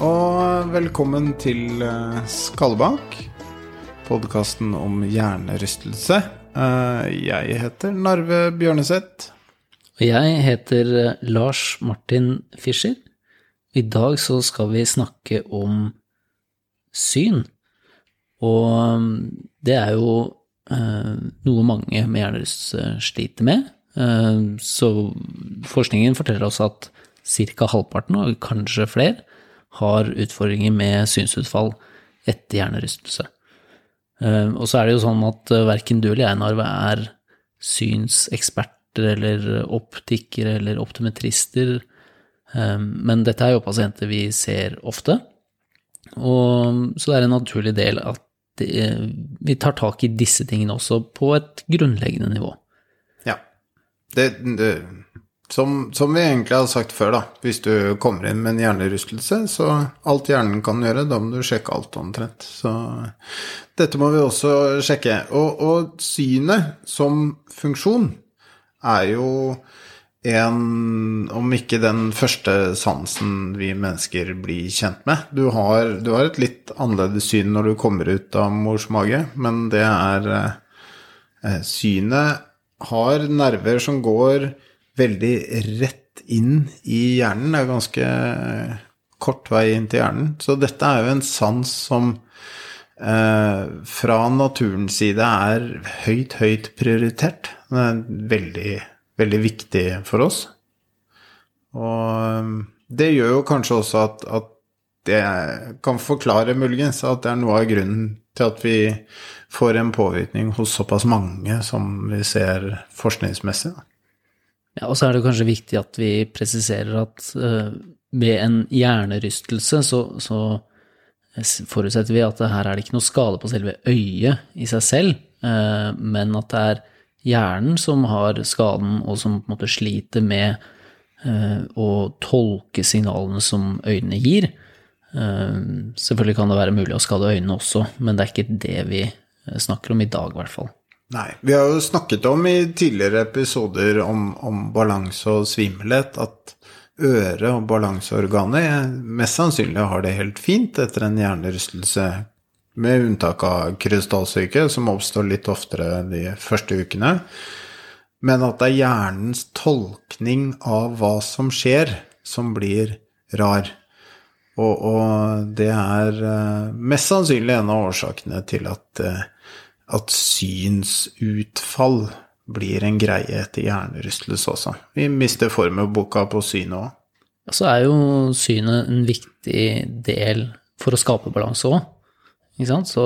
og velkommen til eh, Skallebank. Podkasten om hjernerystelse. Eh, Jeg heter Narve Bjørneseth. Og jeg heter eh, Lars Martin Fischer. I dag så skal vi snakke om syn. Og det er jo noe mange med hjernerystelse sliter med. Så forskningen forteller oss at ca. halvparten, og kanskje flere, har utfordringer med synsutfall etter hjernerystelse. Eh, Og så er det jo sånn at eh, verken du eller jeg, Narve, er synseksperter eller optikere eller optometrister, Eh, men dette er jo pasienter vi ser ofte, og så det er en naturlig del at vi tar tak i disse tingene også på et grunnleggende nivå. Ja. Det, det, som, som vi egentlig har sagt før, da. Hvis du kommer inn med en hjernerystelse, så alt hjernen kan gjøre, da må du sjekke alt omtrent. Så dette må vi også sjekke. Og, og synet som funksjon er jo en, om ikke den første sansen vi mennesker blir kjent med. Du har, du har et litt annerledes syn når du kommer ut av mors mage, men det er eh, Synet har nerver som går veldig rett inn i hjernen. Det er ganske kort vei inn til hjernen. Så dette er jo en sans som eh, fra naturens side er høyt, høyt prioritert. Den er veldig veldig viktig for oss. Og det gjør jo kanskje også at, at det kan forklare muligens at det er noe av grunnen til at vi får en påvirkning hos såpass mange som vi ser forskningsmessig. Ja, og så er det kanskje viktig at vi presiserer at uh, ved en hjernerystelse så, så, forutsetter vi at her er det ikke noe skade på selve øyet i seg selv, uh, men at det er hjernen som har skaden, og som på en måte sliter med å tolke signalene som øynene gir. Selvfølgelig kan det være mulig å skade øynene også, men det er ikke det vi snakker om i dag, i hvert fall. Nei. Vi har jo snakket om i tidligere episoder om, om balanse og svimmelhet at øre- og balanseorganet mest sannsynlig har det helt fint etter en hjernerystelse med unntak av krystallsyke, som oppstår litt oftere de første ukene. Men at det er hjernens tolkning av hva som skjer, som blir rar. Og, og det er mest sannsynlig en av årsakene til at, at synsutfall blir en greie etter hjernerystelse også. Vi mister formelboka på synet òg. Så er jo synet en viktig del for å skape balanse òg. Så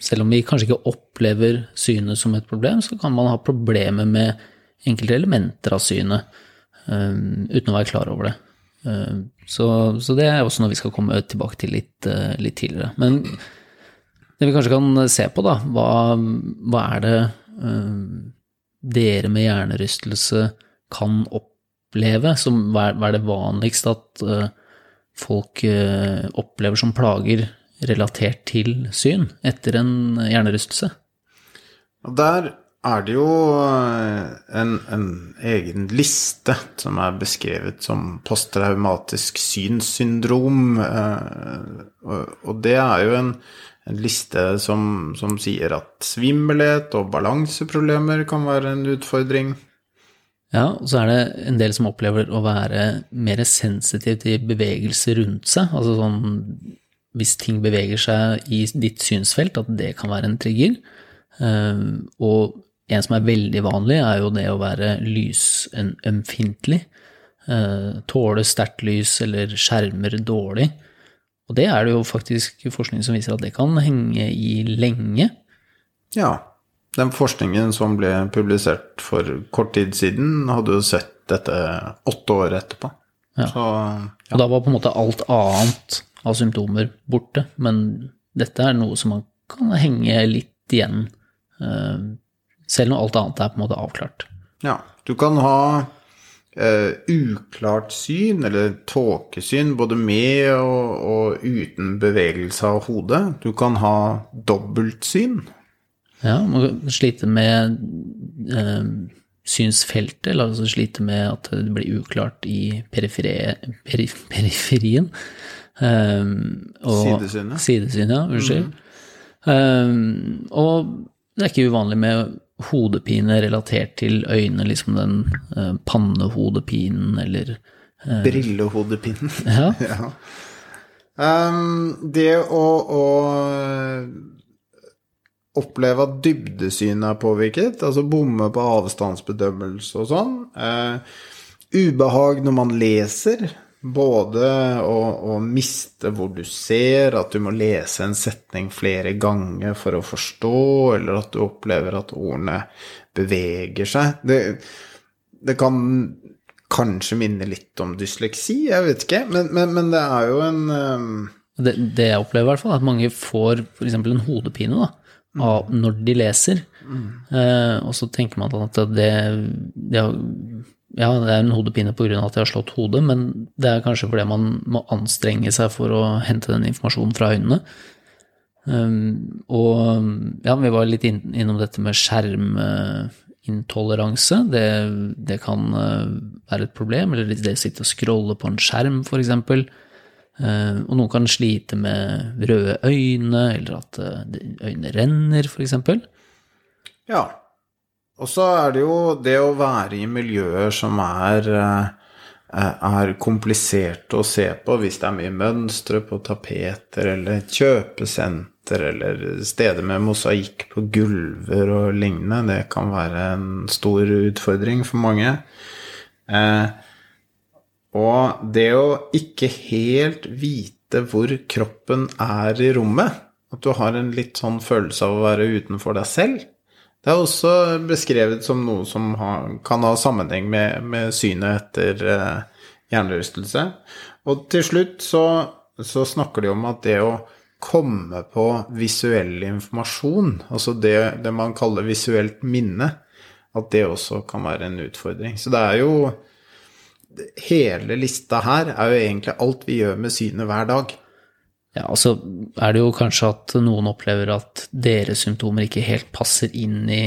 selv om vi kanskje ikke opplever synet som et problem, så kan man ha problemer med enkelte elementer av synet um, uten å være klar over det. Um, så, så, det er også noe vi skal komme tilbake til litt, uh, litt, tidligere. Men det vi kanskje kan se på, da, hva, hva er det uh, dere med hjernerystelse kan oppleve? Som, hva, er, hva er det vanligst at uh, folk uh, opplever som plager relatert til syn etter en hjernerystelse? Der er det jo en, en, egen liste som er beskrevet som posttraumatisk synssyndrom. Og det er jo en, en liste som, som, sier at svimmelhet og balanseproblemer kan være en utfordring. Ja, og så er det en del som opplever å være mer sensitiv til bevegelse rundt seg. Altså sånn hvis ting beveger seg i ditt synsfelt, at det kan være en trigger. Og en som er veldig vanlig, er jo det å være lysømfintlig. Tåle sterkt lys eller skjermer dårlig. Og det er det jo faktisk forskning som viser at det kan henge i lenge. Ja. Den forskningen som ble publisert for kort tid siden, hadde jo sett dette åtte år etterpå. Ja. Så, ja. Og da var på en måte alt annet av symptomer borte, men dette er noe som man kan henge litt igjen, eh, selv når alt annet er på en måte avklart. Ja, du kan ha uh, uklart syn, eller tåkesyn, både med og, og, uten bevegelse av hodet. Du kan ha dobbeltsyn. Ja, man sliter slite med uh, synsfeltet, eller altså slite med at det blir uklart i perifere, perif, periferien. Um, sidesynet. Sidesynet, ja. Unnskyld. Mm. Um, og det er ikke uvanlig med hodepine relatert til øynene, liksom den uh, pannehodepinen eller uh, Brillehodepinen. Ja. ja. Um, det å, å oppleve at dybdesynet er påvirket, altså bomme på avstandsbedømmelse og sånn. Uh, ubehag når man leser, både å, å, miste hvor du ser, at du må lese en setning flere ganger for å forstå, eller at du opplever at ordene beveger seg. Det, det kan kanskje minne litt om dysleksi, jeg vet ikke, men, men, men det er jo en um... det, det, jeg opplever i hvert fall, er at mange får f.eks. en hodepine da, av, når de leser. Mm. uh, og så tenker man at det, det ja, det er en hodepine pga. at jeg har slått hodet, men det er kanskje fordi man må anstrenge seg for å hente den informasjonen fra øynene. Um, og ja, vi var litt innom dette med skjermintoleranse. Det, det kan uh, være et problem, eller det å sitte og scrolle på en skjerm, f.eks. Uh, og noen kan slite med røde øyne, eller at uh, øynene renner, f.eks. Ja. Og så er det jo det å være i miljøer som er, eh, er kompliserte å se på, hvis det er mye mønstre på tapeter, eller kjøpesenter, eller steder med mosaikk på gulver og lignende, det kan være en stor utfordring for mange. Eh, og det å ikke helt vite hvor kroppen er i rommet, at du har en litt sånn følelse av å være utenfor deg selv, det er også beskrevet som noe som kan ha sammenheng med, med synet etter eh, hjernerystelse. Og til slutt så, så, snakker de om at det å komme på visuell informasjon, altså det, det, man kaller visuelt minne, at det også kan være en utfordring. Så det er jo Hele lista her er jo egentlig alt vi gjør med synet hver dag. Ja, altså er det jo kanskje at noen opplever at deres symptomer ikke helt passer inn i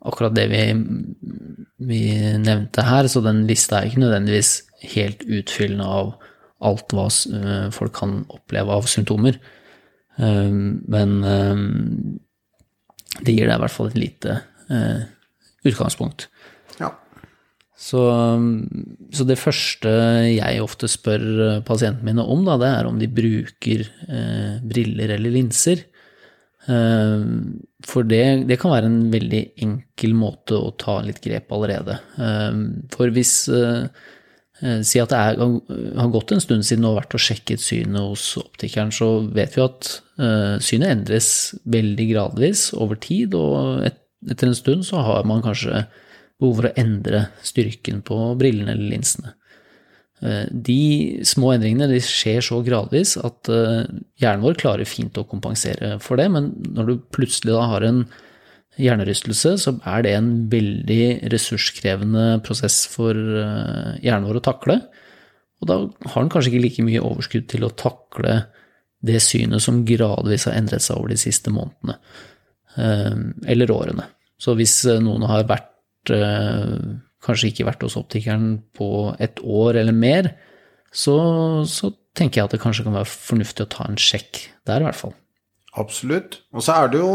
akkurat det vi, vi nevnte her, så den lista er ikke nødvendigvis helt utfyllende av alt hva eh, folk kan oppleve av symptomer. Eh, men eh, det gir deg i hvert fall et lite utgangspunkt. Så, så, det første jeg ofte spør eh, pasientene mine om, da, det er om de bruker eh, briller eller linser. Eh, for det, det, kan være en veldig enkel måte å ta litt grep allerede. Eh, for hvis eh, eh, Si at det er, har gått en stund siden du har vært og sjekket synet hos optikeren, så vet vi at synet endres veldig gradvis over tid, og et, etter en stund så har man kanskje behov for å endre styrken på brillene eller linsene. Eh, de små endringene de skjer så gradvis at eh, hjernen vår klarer fint å kompensere for det, men når du plutselig har en hjernerystelse, så er det en veldig ressurskrevende prosess for eh, hjernen vår å takle. Og da har den kanskje ikke like mye overskudd til å takle det synet som gradvis har endret seg over de siste månedene, eller årene. Så hvis noen har vært kanskje ikke vært hos optikeren på et år eller mer, så, så, tenker jeg at det kanskje kan være fornuftig å ta en sjekk der, i hvert fall. Absolutt. Og så er det jo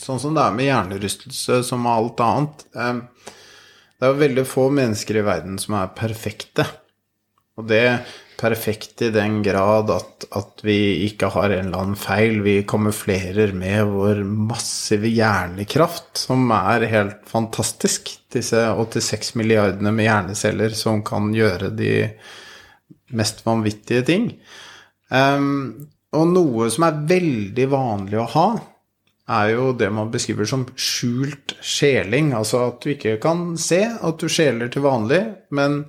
sånn som det er med hjernerystelse som med alt annet. Eh, det er jo veldig få mennesker i verden som er perfekte. Og det perfekt i den grad at, at, vi ikke har en eller annen feil. Vi kamuflerer med vår massive hjernekraft, som er helt fantastisk. Disse 86 milliardene med hjerneceller som kan gjøre de mest vanvittige ting. Um, og noe som er veldig vanlig å ha, er jo det man beskriver som skjult skjeling. Altså at du ikke kan se at du skjeler til vanlig, men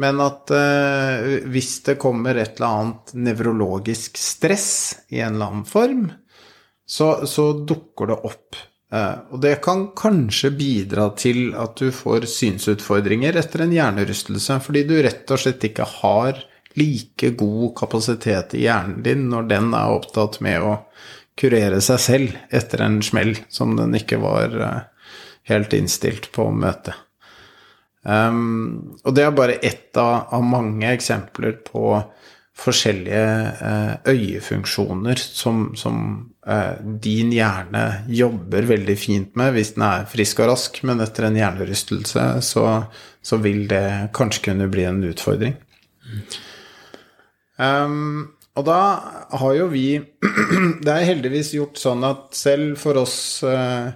Men at eh, hvis det kommer et eller annet nevrologisk stress i en eller annen form, så, så dukker det opp. Eh, og det kan kanskje bidra til at du får synsutfordringer etter en hjernerystelse, fordi du rett og slett ikke har like god kapasitet i hjernen din når den er opptatt med å kurere seg selv etter en smell som den ikke var eh, helt innstilt på å møte. Um, og det er bare ett av, av, mange eksempler på forskjellige uh, øyefunksjoner som, som uh, din hjerne jobber veldig fint med hvis den er frisk og rask, men etter en hjernerystelse så, så vil det kanskje kunne bli en utfordring. Um, og da har jo vi Det er heldigvis gjort sånn at selv for oss uh,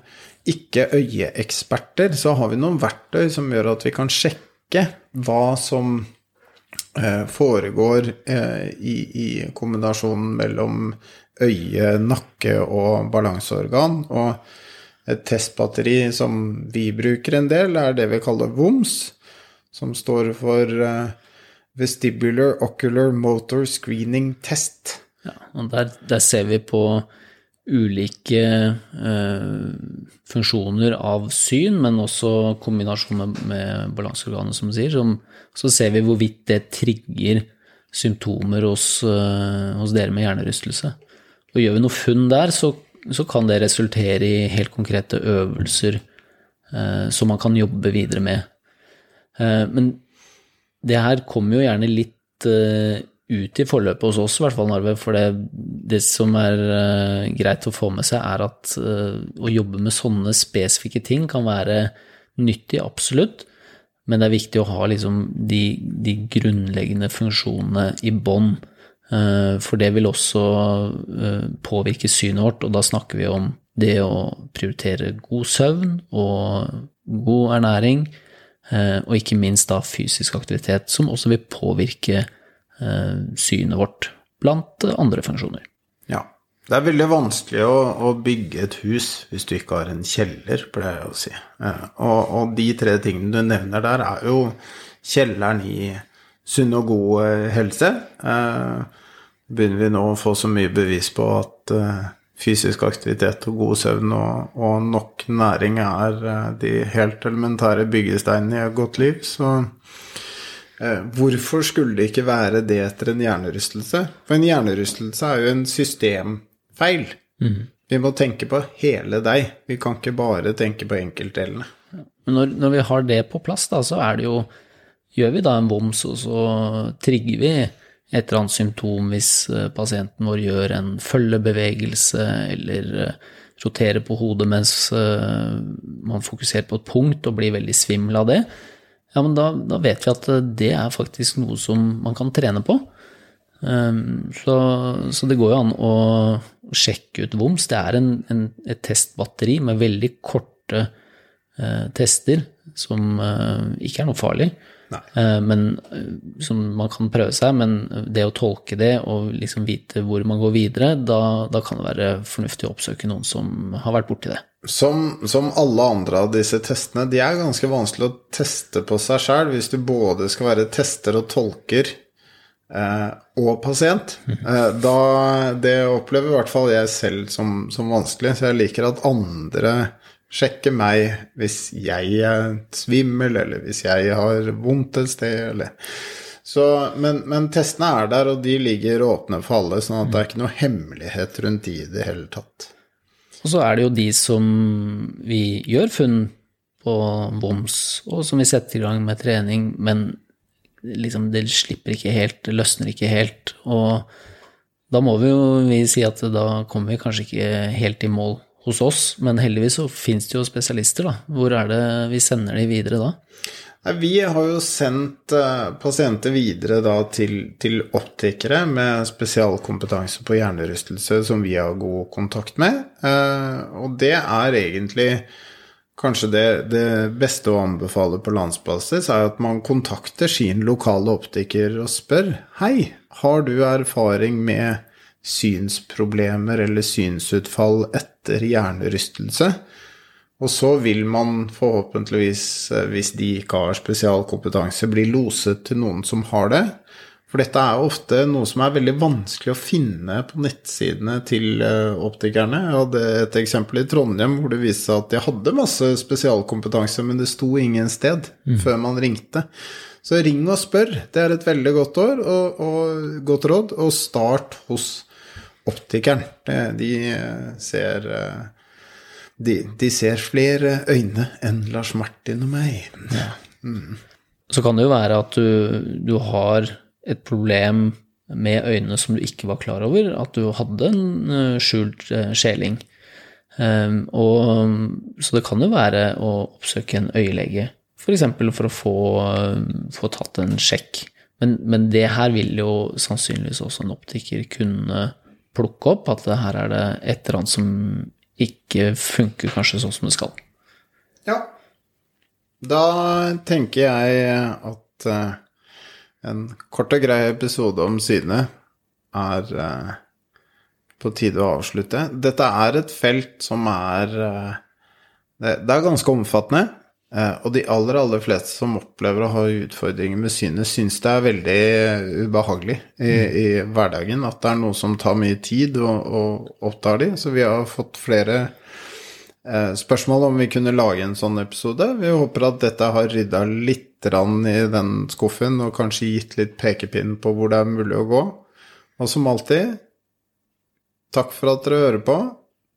ikke-øyeeksperter, så har vi noen verktøy som gjør at vi kan sjekke hva som uh, foregår uh, i, i, kombinasjonen mellom øye, nakke og balanseorgan. Og et testbatteri som vi bruker en del, er det vi kaller VOMS, som står for Vestibular Ocular Motor Screening Test. Ja, og der, der ser vi på ulike eh, funksjoner av syn, men også kombinasjon med, med balanseorganet, som du sier. Som, så ser vi hvorvidt det trigger symptomer hos, eh, hos, dere med hjernerystelse. Og gjør vi noe funn der, så, så kan det resultere i helt konkrete øvelser eh, som man kan jobbe videre med. Eh, men det her kommer jo gjerne litt uh, ut i forløpet hos oss, i hvert fall, Narve. For det, det som er uh, greit å få med seg, er at uh, å jobbe med sånne spesifikke ting kan være nyttig, absolutt. Men det er viktig å ha liksom, de, de, grunnleggende funksjonene i bånn. For det vil også påvirke synet vårt, og da snakker vi om det å prioritere god søvn og god ernæring og ikke minst da fysisk aktivitet, som også vil påvirke synet vårt, blant andre funksjoner. Ja. Det er veldig vanskelig å, å, bygge et hus hvis du ikke har en kjeller, pleier jeg å si. Eh, og, og, de tre tingene du nevner der, er jo kjelleren i sunn og god helse. Begynner vi nå å få så mye bevis på at fysisk aktivitet og god søvn og, og, nok næring er eh, de helt elementære byggesteinene i et godt liv. Så eh, hvorfor skulle det ikke være det etter en hjernerystelse? For en hjernerystelse er jo en systemfeil. Mm. Vi må tenke på hele deg. Vi kan ikke bare tenke på enkeltdelene. Når, når, vi har det på plass, da, så er det jo Gjør vi da en voms, og så trigger vi et eller annet symptom hvis eh, pasienten vår gjør en følgebevegelse eller eh, roterer på hodet mens eh, man fokuserer på et punkt og blir veldig svimmel av det, ja, men da, da, vet vi at det er faktisk noe som man kan trene på. Ehm, så, så det går jo an å sjekke ut VOMS. Det er en, en, et testbatteri med veldig korte eh, tester som eh, ikke er noe farlig. eh, men, eh, som man kan prøve seg, men det å tolke det og liksom vite hvor man går videre, da, da kan det være fornuftig å oppsøke noen som har vært borti det. Som, som, alle andre av disse testene, de er ganske vanskelig å teste på seg sjøl hvis du både skal være tester og tolker eh, og pasient. Mhm. Eh, da, det opplever i hvert fall jeg selv som, som vanskelig, så jeg liker at andre sjekker meg hvis jeg er svimmel, eller hvis jeg har vondt et sted, eller så, men, men, testene er der, og de ligger åpne for alle, sånn at det er ikke noe hemmelighet rundt de i det hele tatt. Og så er det jo de som vi gjør funn på boms, og som vi setter i gang med trening, men liksom det slipper ikke helt, det løsner ikke helt. Og da må vi jo vi si at da kommer vi kanskje ikke helt i mål hos oss, men heldigvis så finnes det jo spesialister, da. Hvor er det vi sender de videre da? Vi har jo sendt eh, pasienter videre da til, til optikere med spesialkompetanse på hjernerystelse som vi har god kontakt med. Eh, og det er egentlig kanskje det, det beste å anbefale på landsbasis, er at man kontakter sin lokale optiker og spør Hei, har du erfaring med synsproblemer eller synsutfall etter hjernerystelse. Og så vil man forhåpentligvis, eh, hvis de ikke har spesialkompetanse, bli loset til noen som har det. For dette er ofte noe som er veldig vanskelig å finne på nettsidene til eh, optikerne. Jeg hadde et eksempel i Trondheim hvor det viste seg at de hadde masse spesialkompetanse, men det sto ingen sted mm. før man ringte. Så ring og spør. Det er et veldig godt, år, og, og godt råd. Og start hos optikeren. De eh, ser de, de, ser flere øyne enn Lars Martin og meg. Ja. Mm. Så kan det jo være at du, du, har et problem med øynene som du ikke var klar over, at du hadde en eh, skjult uh, skjeling. Um, og, så det kan jo være å oppsøke en øyelege, f.eks. For, for å få, uh, få, tatt en sjekk. Men, men, det her vil jo sannsynligvis også en optiker kunne plukke opp, at her er det et eller annet som ikke funker kanskje sånn som det skal. Ja. Da tenker jeg at uh, en kort og grei episode om synet er uh, på tide å avslutte. Dette er et felt som er det, det, er ganske omfattende. Og de aller, aller fleste som opplever å ha utfordringer med synet, syns det er veldig ubehagelig i, mm. i, hverdagen. At det er noe som tar mye tid og, og opptar de. Så vi har fått flere eh, spørsmål om vi kunne lage en sånn episode. Vi håper at dette har rydda litt i den skuffen og kanskje gitt litt pekepinn på hvor det er mulig å gå. Og som alltid, takk for at dere hører på.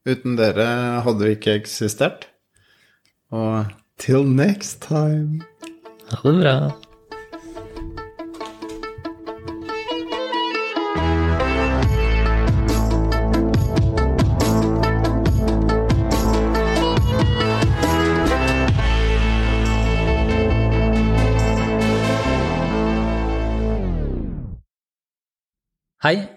Uten dere hadde vi ikke eksistert. Og Till next time. Ha det bra. Hei,